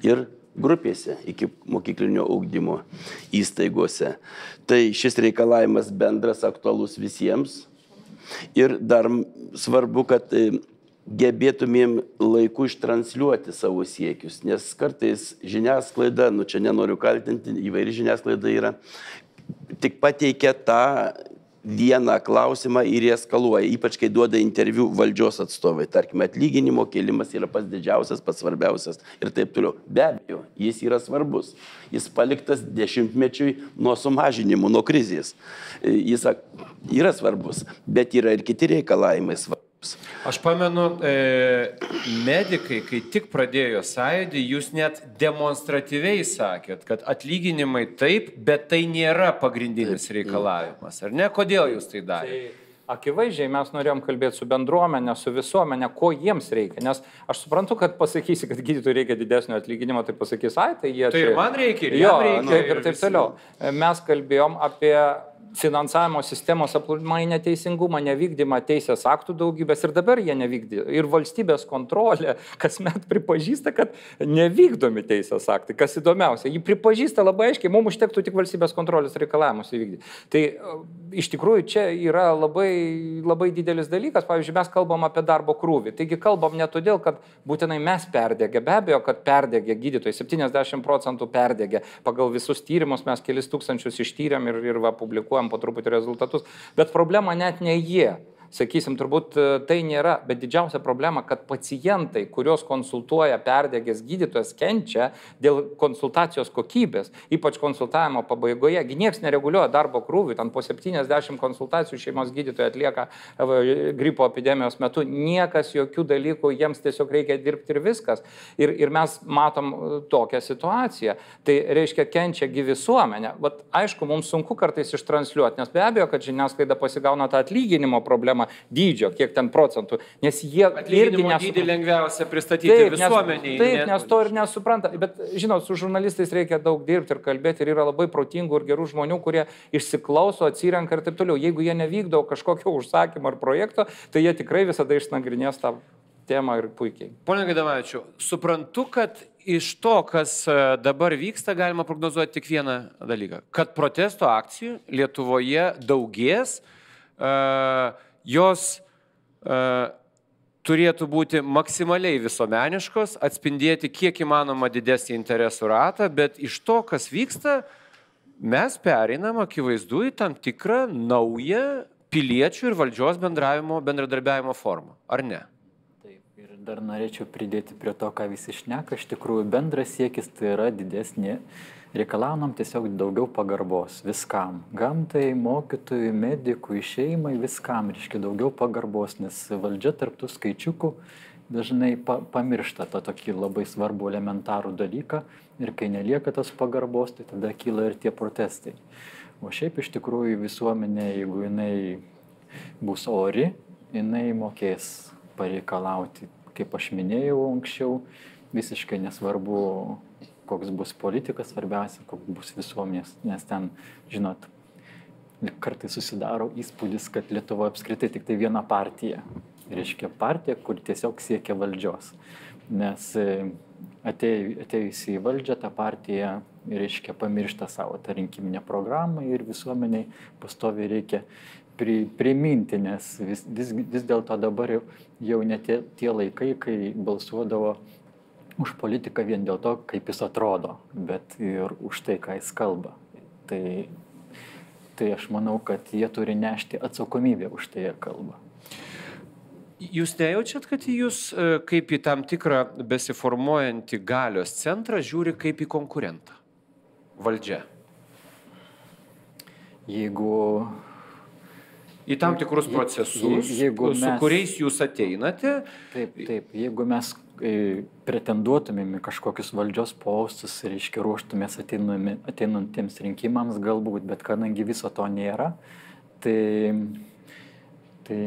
ir grupėse iki mokyklinio ugdymo įstaigose. Tai šis reikalavimas bendras, aktualus visiems. Ir dar svarbu, kad gebėtumėm laiku ištransliuoti savo siekius, nes kartais žiniasklaida, nu čia nenoriu kaltinti, įvairi žiniasklaida yra, tik pateikia tą vieną klausimą ir jie eskaluoja, ypač kai duoda interviu valdžios atstovai. Tarkime, atlyginimo kėlimas yra pats didžiausias, pats svarbiausias ir taip toliau. Be abejo, jis yra svarbus. Jis paliktas dešimtmečiui nuo sumažinimų, nuo krizės. Jis yra svarbus, bet yra ir kiti reikalavimai svarbus. Aš pamenu, e, medikai, kai tik pradėjo sąjūdį, jūs net demonstratyviai sakėt, kad atlyginimai taip, bet tai nėra pagrindinis reikalavimas. Ar ne? Kodėl jūs tai darėte? Tai... Akivaizdžiai mes norėjom kalbėti su bendruomenė, su visuomenė, ko jiems reikia. Nes aš suprantu, kad pasakysi, kad gydytojui reikia didesnio atlyginimo, tai pasakys, ai, tai jie... Tai čia... ir man reikia, ir jo, reikia. Nu, ir, ir taip toliau. Mes kalbėjom apie finansavimo sistemos aplamai neteisingumą, nevykdymą teisės aktų daugybės ir dabar jie nevykdė. Ir valstybės kontrolė kasmet pripažįsta, kad nevykdomi teisės aktai. Kas įdomiausia, jį pripažįsta labai aiškiai, mums užtektų tik valstybės kontrolės reikalavimus įvykdyti. Tai e, iš tikrųjų čia yra labai, labai didelis dalykas. Pavyzdžiui, mes kalbam apie darbo krūvį. Taigi kalbam ne todėl, kad būtinai mes perdėgė. Be abejo, kad perdėgė gydytojai. 70 procentų perdėgė. Pagal visus tyrimus mes kelis tūkstančius ištyrėm ir, ir va, publikuojam po truputį rezultatus. Bet problema net ne jie sakysim, turbūt e, tai nėra, bet didžiausia problema, kad pacientai, kuriuos konsultuoja perdėgęs gydytojas, kenčia dėl konsultacijos kokybės, ypač konsultavimo pabaigoje. Niekas nereguliuoja darbo krūvių, ten po 70 konsultacijų šeimos gydytojai atlieka e, gripo epidemijos metu, niekas jokių dalykų, jiems tiesiog reikia dirbti ir viskas. Ir, ir mes matom e, tokią situaciją. Tai reiškia, kenčia gyvi visuomenė. Vat, aišku, mums sunku kartais ištransliuoti, nes be abejo, kad žiniasklaida pasigauna tą atlyginimo problemą problemą dydžio, kiek ten procentų, nes jie irgi nesupranta. Dydį lengviausia pristatyti taip, visuomeniai. Taip, nes, nes to ir nesupranta. Bet, žinot, su žurnalistais reikia daug dirbti ir kalbėti ir yra labai protingų ir gerų žmonių, kurie išsiklauso, atsirenka ir taip toliau. Jeigu jie nevykdo kažkokio užsakymo ar projekto, tai jie tikrai visada išnagrinės tą temą ir puikiai. Pone Gaidamavičiu, suprantu, kad iš to, kas e, dabar vyksta, galima prognozuoti tik vieną dalyką. Kad protesto akcijų Lietuvoje daugės, uh, jos uh, turėtų būti maksimaliai visuomeniškos, atspindėti kiek įmanoma didesnį interesų ratą, bet iš to, kas vyksta, mes pereinam akivaizdu į tam tikrą naują piliečių ir valdžios bendravimo, bendradarbiavimo formą, ar ne? Taip, ir dar norėčiau pridėti prie to, ką visi šneka, iš tikrųjų bendras siekis tai yra didesnė reikalaujam tiesiog daugiau pagarbos viskam. Gamtai, mokytojui, medikui, šeimai, viskam reiškia daugiau pagarbos, nes valdžia tarptų skaičiukų dažnai pa, pamiršta tą tokį labai svarbų elementarų dalyką ir kai nelieka tos pagarbos, tai tada kyla ir tie protestai. O šiaip iš tikrųjų visuomenė, jeigu jinai bus ori, jinai mokės pareikalauti, kaip aš minėjau anksčiau, visiškai nesvarbu, koks bus politikas, svarbiausia, koks bus visuomenės, nes ten, žinot, kartai susidaro įspūdis, kad Lietuva apskritai tik tai viena partija. Reiškia partija, kur tiesiog siekia valdžios. Nes e, atėjusi į valdžią, ta partija, reiškia, pamiršta savo tą rinkiminę programą ir visuomeniai pastovi reikia pri, priminti, nes vis, vis, vis dėlto dabar jau, jau net tie, tie laikai, kai balsuodavo už politiką vien dėl to, kaip jis atrodo, bet ir už tai, ką jis kalba. Tai, tai aš manau, kad jie turi nešti atsakomybę už tai, jie kalba. Jūs nejaučiat, kad jūs e, kaip į tam tikrą besiformuojantį galios centrą žiūri kaip į konkurentą? Valdžia. Jeigu į tam tikrus procesus, jeigu mes, su kuriais jūs ateinate. Taip, taip, jeigu mes pretenduotumėm į kažkokius valdžios postus, reiškia, ruoštumės ateinantiems rinkimams galbūt, bet kadangi viso to nėra, tai, tai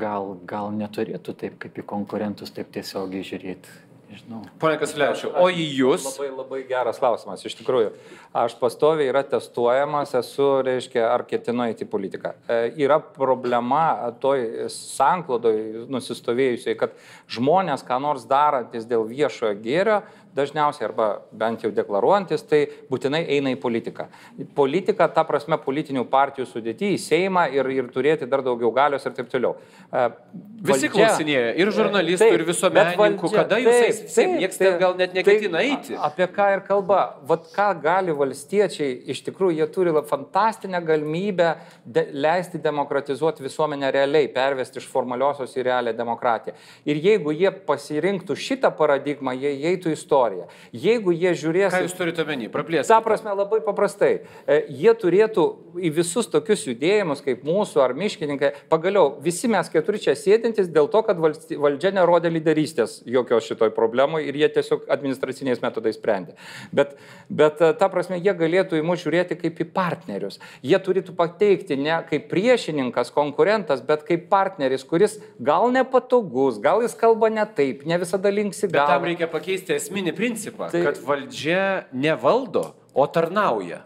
gal, gal neturėtų taip kaip į konkurentus taip tiesiogiai žiūrėti Nežinau. Pone Kaslevičiu, o į jūs? Labai, labai geras klausimas, iš tikrųjų. Aš pastoviai yra testuojamas, esu, reiškia, ar ketinu įti politiką. E, yra problema toj sanklodoj nusistovėjusiai, kad žmonės, ką nors darantis dėl viešojo gėrio, dažniausiai arba bent jau deklaruojantis, tai būtinai eina į politiką. Politika, ta prasme, politinių partijų sudėti į Seimą ir, ir turėti dar daugiau galios ir taip toliau. E, valdžia, Visi klausinėja, ir žurnalistų, taip, ir visuomenininkų, kada jūs eisite, taip, niekas ten gal net neketina eiti. Apie ką ir kalba, vad ką gali valstiečiai, iš tikrųjų jie turi fantastinę galimybę de, leisti demokratizuoti visuomenę realiai, pervesti iš formaliosios į realią demokratiją. Ir jeigu jie pasirinktų šitą paradigmą, jie eitų į istoriją istoriją. Jeigu jie žiūrės... Ką jūs turite omeny? Praplėskite. Ta prasme, labai paprastai. E, jie turėtų į visus tokius judėjimus kaip mūsų ar miškininkai, pagaliau visi mes keturi čia sėdintis dėl to, kad valdžia nerodė lyderystės jokios šitoj problemai ir jie tiesiog administraciniais metodais sprendė. Bet, bet e, ta prasme, jie galėtų į mus žiūrėti kaip į partnerius. Jie turėtų pateikti ne kaip priešininkas, konkurentas, bet kaip partneris, kuris gal nepatogus, gal jis kalba ne taip, ne visada linksi gal. Bet tam reikia pakeisti esminį principą, tai, kad valdžia nevaldo, o tarnauja.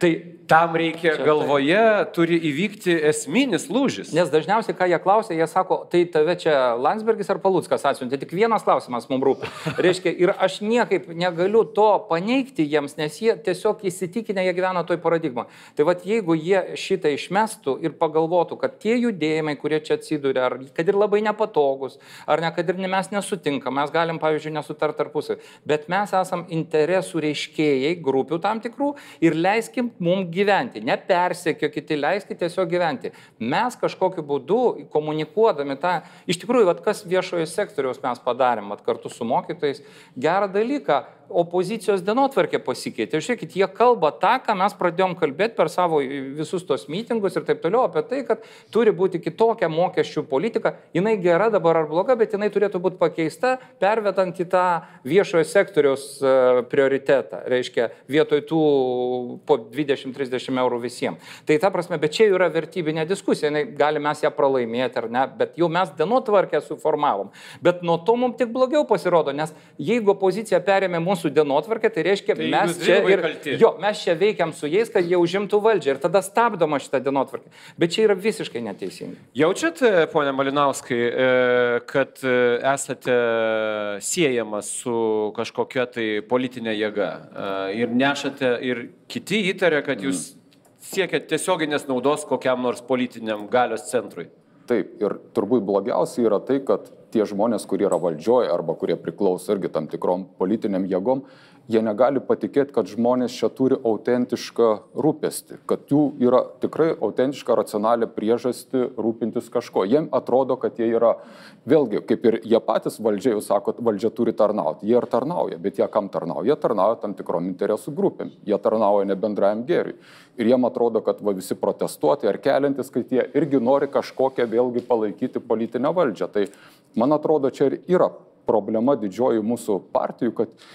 Tai tam reikia čia galvoje, tai. turi įvykti esminis lūžis. Nes dažniausiai, ką jie klausia, jie sako, tai tave čia Landsbergis ar Palutskas atsiuntė, tik vienas klausimas mums rūpi. *laughs* Reiškia, ir aš niekaip negaliu to paneigti jiems, nes jie tiesiog įsitikinę, jie gyvena toj paradigmoje. Tai vad, jeigu jie šitą išmestų ir pagalvotų, kad tie judėjimai, kurie čia atsiduria, ar kad ir labai nepatogus, ar ne, kad ir mes nesutinkam, mes galim, pavyzdžiui, nesutart tarpusai, bet mes esam interesų reiškėjai, grupių tam tikrų ir leiskim mums gyventi, nepersekiokite, leiskite tiesiog gyventi. Mes kažkokiu būdu komunikuodami tą, iš tikrųjų, vat, kas viešojo sektoriaus mes padarėm, vat, kartu su mokytojais, gerą dalyką, opozicijos dienotvarkė pasikeitė. Žiūrėkit, jie kalba tą, ką mes pradėjom kalbėti per savo visus tos mitingus ir taip toliau, apie tai, kad turi būti kitokia mokesčių politika. Jis gera dabar ar bloga, bet jinai turėtų būti pakeista, pervedant į tą viešojo sektoriaus e, prioritetą. Reiškia, vietoj tų po 20-30 eurų visiems. Tai ta prasme, bet čia yra vertybinė diskusija, gali mes ją pralaimėti ar ne, bet jau mes dienotvarkę suformavom. Bet nuo to mums tik blogiau pasirodo, nes jeigu opozicija perėmė mūsų mūsų dienotvarkė, tai reiškia, tai mes čia ir, kalti. jo, mes čia veikiam su jais, kad jie užimtų valdžią ir tada stabdoma šitą dienotvarkę. Bet čia yra visiškai neteisinga. Jaučiat, e, ponė Malinauskai, e, kad e, esate siejamas su kažkokia tai politinė jėga ir nešate ir kiti įtarė, kad jūs siekiat tiesioginės naudos kokiam nors politiniam galios centrui. Taip, ir turbūt blogiausia yra tai, kad tie žmonės, kurie yra valdžioje arba kurie priklauso irgi tam tikrom politiniam jėgom, jie negali patikėti, kad žmonės čia turi autentišką rūpestį, kad jų yra tikrai autentiška racionalią priežastį rūpintis kažko. Jiem atrodo, kad jie yra, vėlgi, kaip ir jie patys valdžia, jūs sakot, valdžia turi tarnauti. Jie ir tarnauja, bet jie kam tarnauja? Jie tarnauja tam tikrom interesų grupėm. Jie tarnauja ne bendrajam gėriui. Ir jiem atrodo, kad va, visi protestuoti ar keliantis, kad jie irgi nori kažkokią vėlgi palaikyti politinę valdžią. Tai man atrodo, čia ir yra problema didžioji mūsų partijų, kad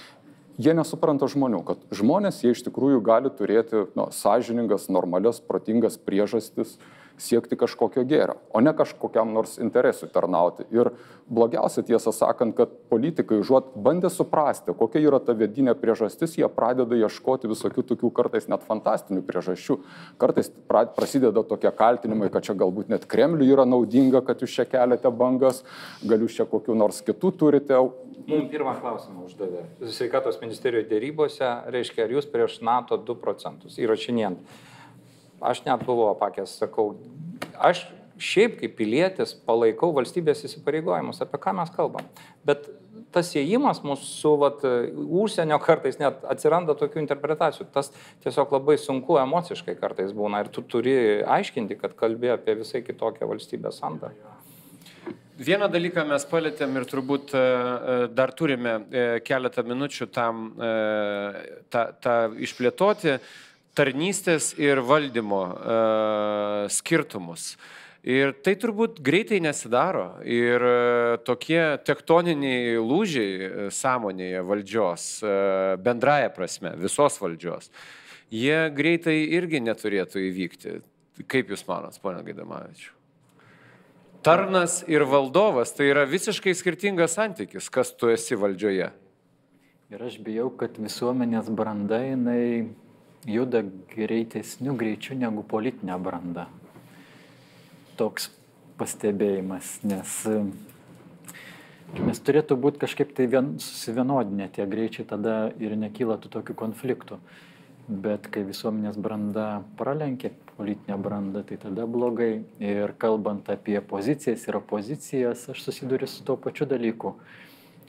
jie nesupranta žmonių, kad žmonės jie iš tikrųjų gali turėti nu, sąžiningas, normalias, protingas priežastis siekti kažkokio gėrio, o ne kažkokiam nors interesui tarnauti. Ir blogiausia tiesą sakant, kad politikai užuot bandė suprasti, kokia yra ta vidinė priežastis, jie pradeda ieškoti visokių tokių kartais net fantastinių priežasčių. Kartais prasideda tokie kaltinimai, kad čia galbūt net Kremliui yra naudinga, kad jūs čia keliate bangas, gal jūs čia kokiu nors kitų turite Mums pirmą klausimą uždavė. Sveikatos ministerijoje dėrybose, reiškia, ar jūs prieš NATO 2 procentus įrašinėjant. Aš net buvau apakęs, sakau, aš šiaip kaip pilietis palaikau valstybės įsipareigojimus, apie ką mes kalbam. Bet tas įėjimas mūsų vat, užsienio kartais net atsiranda tokių interpretacijų. Tas tiesiog labai sunku emociškai kartais būna ir tu turi aiškinti, kad kalbė apie visai kitokią valstybės sandarą. Vieną dalyką mes palėtėm ir turbūt e, e, dar turime e, keletą minučių tam tą, tą išplėtoti tarnystės ir valdymo skirtumus. Ir tai turbūt greitai nesidaro. Ir tokie tektoniniai lūžiai sąmonėje valdžios, bendraja prasme, visos valdžios, jie greitai irgi neturėtų įvykti. Kaip Jūs manot, ponia Gaidamavičiu? Tarnas ir valdovas tai yra visiškai skirtingas santykis, kas tu esi valdžioje. Ir aš bijau, kad visuomenės branda jinai juda greitesniu greičiu negu politinė branda. Toks pastebėjimas, nes, nes turėtų būti kažkaip tai vien, susivienodinę tie greičiai, tada ir nekyla tų tokių konfliktų. Bet kai visuomenės branda pralenkia politinę brandą, tai tada blogai. Ir kalbant apie pozicijas ir opozicijas, aš susiduriu su tuo pačiu dalyku.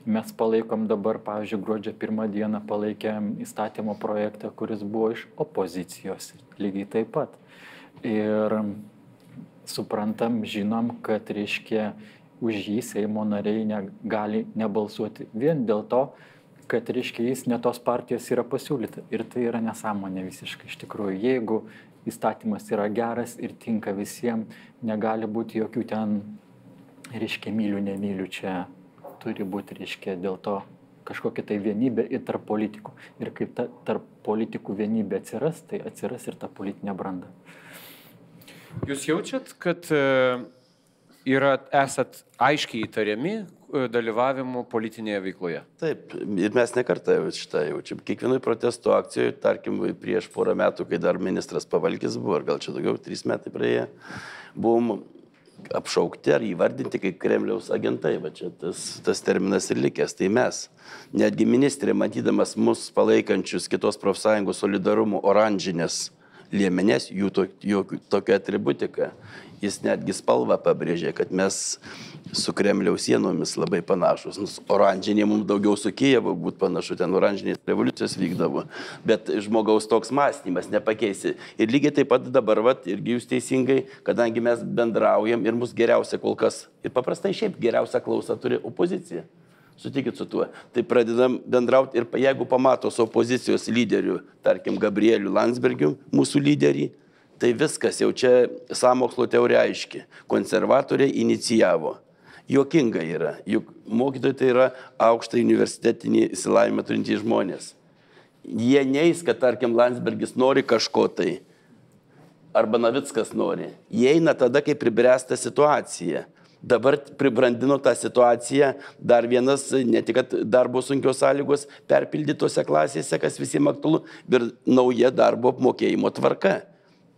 Mes palaikom dabar, pavyzdžiui, gruodžio pirmą dieną palaikėm įstatymo projektą, kuris buvo iš opozicijos. Lygiai taip pat. Ir suprantam, žinom, kad reiškia už jį Seimo nariai negali nebalsuoti vien dėl to, kad, reiškia, jis ne tos partijos yra pasiūlyta. Ir tai yra nesąmonė visiškai iš tikrųjų. Jeigu įstatymas yra geras ir tinka visiems, negali būti jokių ten, reiškia, mylių, nemylių čia. Turi būti, reiškia, dėl to kažkokia tai vienybė ir tarp politikų. Ir kaip ta tarp politikų vienybė atsiras, tai atsiras ir ta politinė branda. Jūs jaučiat, kad e, yra, esat aiškiai įtariami, dalyvavimu politinėje veikloje. Taip, ir mes nekartą šitą jaučiam. Kiekvienoje protesto akcijoje, tarkim, prieš porą metų, kai dar ministras Pavalkis buvo, ar gal čia daugiau, trys metai praėję, buvom apšaukti ar įvardinti kaip Kremliaus agentai. Va čia tas, tas terminas ir likęs. Tai mes, netgi ministrė, matydamas mus palaikančius kitos profsąjungos solidarumo oranžinės liemenės, jų, to, jų tokia atributika, jis netgi spalvą pabrėžė, kad mes su Kremliaus sienomis labai panašus. Nus, oranžinė mums daugiau su Kijevu būtų panašu, ten oranžinės revoliucijos vykdavo. Bet žmogaus toks mąstymas nepakeisi. Ir lygiai taip pat dabar, vat, irgi jūs teisingai, kadangi mes bendraujam ir mus geriausia kol kas, ir paprastai šiaip geriausia klausa turi opozicija. Sutikit su tuo. Tai pradedam bendrauti ir jeigu pamato su opozicijos lyderiu, tarkim, Gabrieliu Landsbergiu, mūsų lyderį, tai viskas jau čia samokslo teorija aiški. Konservatoriai inicijavo. Jokinga yra, juk mokytojai tai yra aukštą universitetinį įsilavinimą turintys žmonės. Jie neįs, kad, tarkim, Landsbergis nori kažko tai, arba Navickas nori. Jie eina tada, kai pribręsta situacija. Dabar pribrandino tą situaciją dar vienas, ne tik darbo sunkios sąlygos perpildytose klasėse, kas visiems aktualu, bet nauja darbo apmokėjimo tvarka.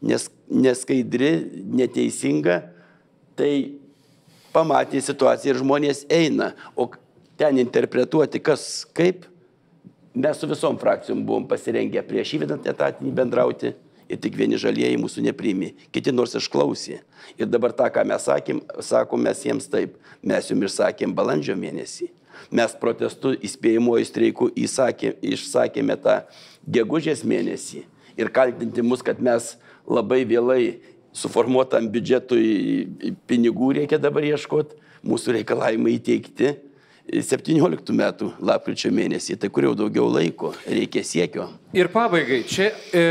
Nes, neskaidri, neteisinga, tai pamatė situaciją ir žmonės eina. O ten interpretuoti, kas kaip, mes su visom frakcijom buvom pasirengę prieš įvedant etatinį bendrauti ir tik vieni žalieji mūsų nepriimi, kiti nors išklausė. Ir dabar tą, ką mes sakėm, sakom mes jiems taip, mes jums išsakėm balandžio mėnesį. Mes protestu įspėjimuoju streiku įsakė, išsakėme tą gegužės mėnesį ir kaltinti mus, kad mes labai vėlai suformuotam biudžetui pinigų reikia dabar ieškoti, mūsų reikalavimai įteikti 17 metų lapkričio mėnesį, tai kur jau daugiau laiko, reikia siekio. Ir pabaigai, čia e,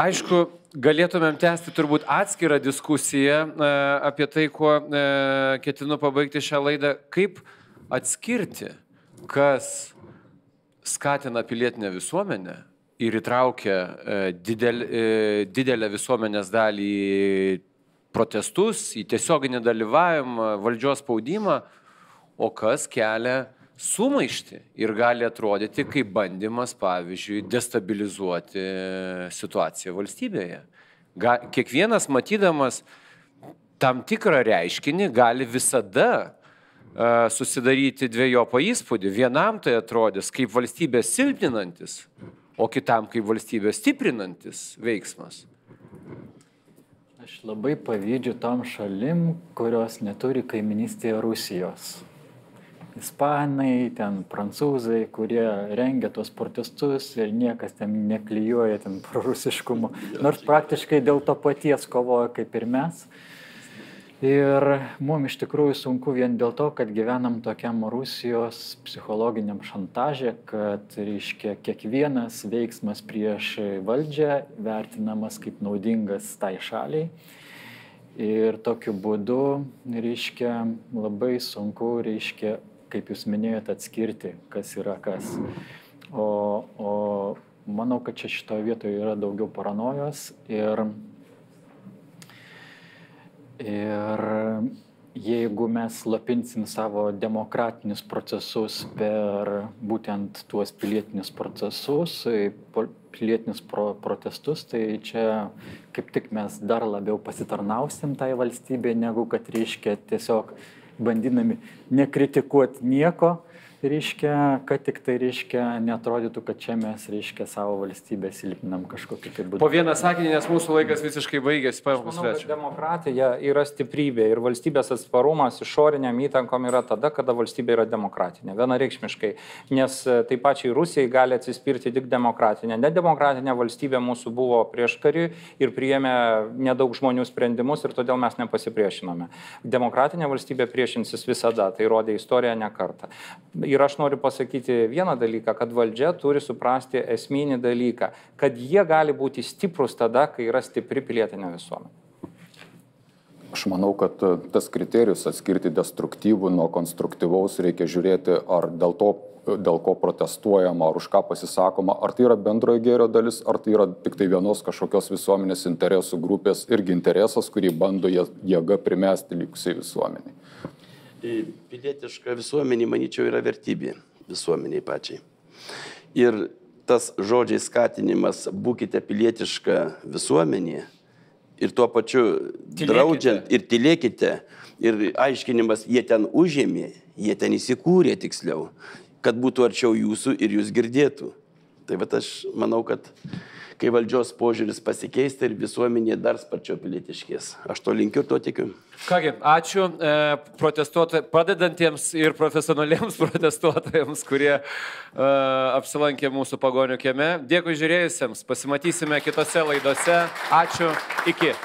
aišku, galėtumėm tęsti turbūt atskirą diskusiją e, apie tai, kuo e, ketinu pabaigti šią laidą. Kaip atskirti, kas skatina pilietinę visuomenę ir įtraukia e, didel, didelę visuomenės dalį į protestus, į tiesioginį dalyvavimą, valdžios spaudimą, o kas kelia sumaišti ir gali atrodyti kaip bandymas, pavyzdžiui, destabilizuoti situaciją valstybėje. Ga, kiekvienas matydamas tam tikrą reiškinį gali visada uh, susidaryti dviejopą įspūdį. Vienam tai atrodys kaip valstybės silpninantis, o kitam kaip valstybės stiprinantis veiksmas. Aš labai pavydžiu tom šalim, kurios neturi kaiminystėje Rusijos ispanai, ten prancūzai, kurie rengia tuos protestus ir niekas ten neklyjuoja ten prorusiškumu, nors praktiškai dėl to paties kovoja kaip ir mes. Ir mums iš tikrųjų sunku vien dėl to, kad gyvenam tokiam Rusijos psichologiniam šantažė, kad, reiškia, kiekvienas veiksmas prieš valdžią vertinamas kaip naudingas tai šaliai. Ir tokiu būdu, reiškia, labai sunku, reiškia, kaip jūs minėjote, atskirti, kas yra kas. O, o manau, kad čia šitoje vietoje yra daugiau paranojos ir, ir jeigu mes lapinsim savo demokratinius procesus per būtent tuos pilietinius procesus, pilietinius pro protestus, tai čia kaip tik mes dar labiau pasitarnausim tai valstybė, negu kad reiškia tiesiog bandydami nekritikuoti nieko, reiškia, kad tik tai, reiškia, netrodytų, kad čia mes, reiškia, savo valstybę silpninam kažkokį tai būdą. Po vieną sakinį, nes mūsų laikas visiškai baigėsi, paėmus svečią. Demokratija yra stiprybė ir valstybės atsparumas išoriniam įtankom yra tada, kada valstybė yra demokratinė, vienareikšmiškai. Nes e, taip pačiai Rusijai gali atsispirti tik demokratinė. Nedemokratinė valstybė mūsų buvo prieš karį ir priėmė nedaug žmonių sprendimus ir todėl mes nepasipriešinome. Demokratinė valstybė priešinsis visada, tai rodė istorija ne kartą Ir aš noriu pasakyti vieną dalyką, kad valdžia turi suprasti esminį dalyką, kad jie gali būti stiprus tada, kai yra stipri pilietinė visuomenė. Aš manau, kad e, tas kriterijus atskirti destruktyvų nuo konstruktyvaus reikia žiūrėti, ar dėl to, e, dėl ko protestuojama, ar už ką pasisakoma, ar tai yra bendrojo gėrio dalis, ar tai yra tik tai vienos kažkokios visuomenės interesų grupės irgi interesas, kurį bando jėga primesti likusiai visuomeniai. Pilietiška visuomenė, manyčiau, yra vertybė visuomeniai pačiai. Ir tas žodžiai skatinimas, būkite pilietiška visuomenė ir tuo pačiu tylėkite. draudžiant ir tylėkite, ir aiškinimas, jie ten užėmė, jie ten įsikūrė tiksliau, kad būtų arčiau jūsų ir jūs girdėtų. Tai va aš manau, kad kai valdžios požiūris pasikeis, ir visuomenė dar sparčiau pilietiškės. Aš to linkiu ir to tikiu. Kągi, ačiū e, protestuotojams, padedantiems ir profesionaliems *laughs* protestuotojams, kurie e, apsilankė mūsų pagonių kieme. Dėkui žiūrėjusiems, pasimatysime kitose laidose. Ačiū, iki.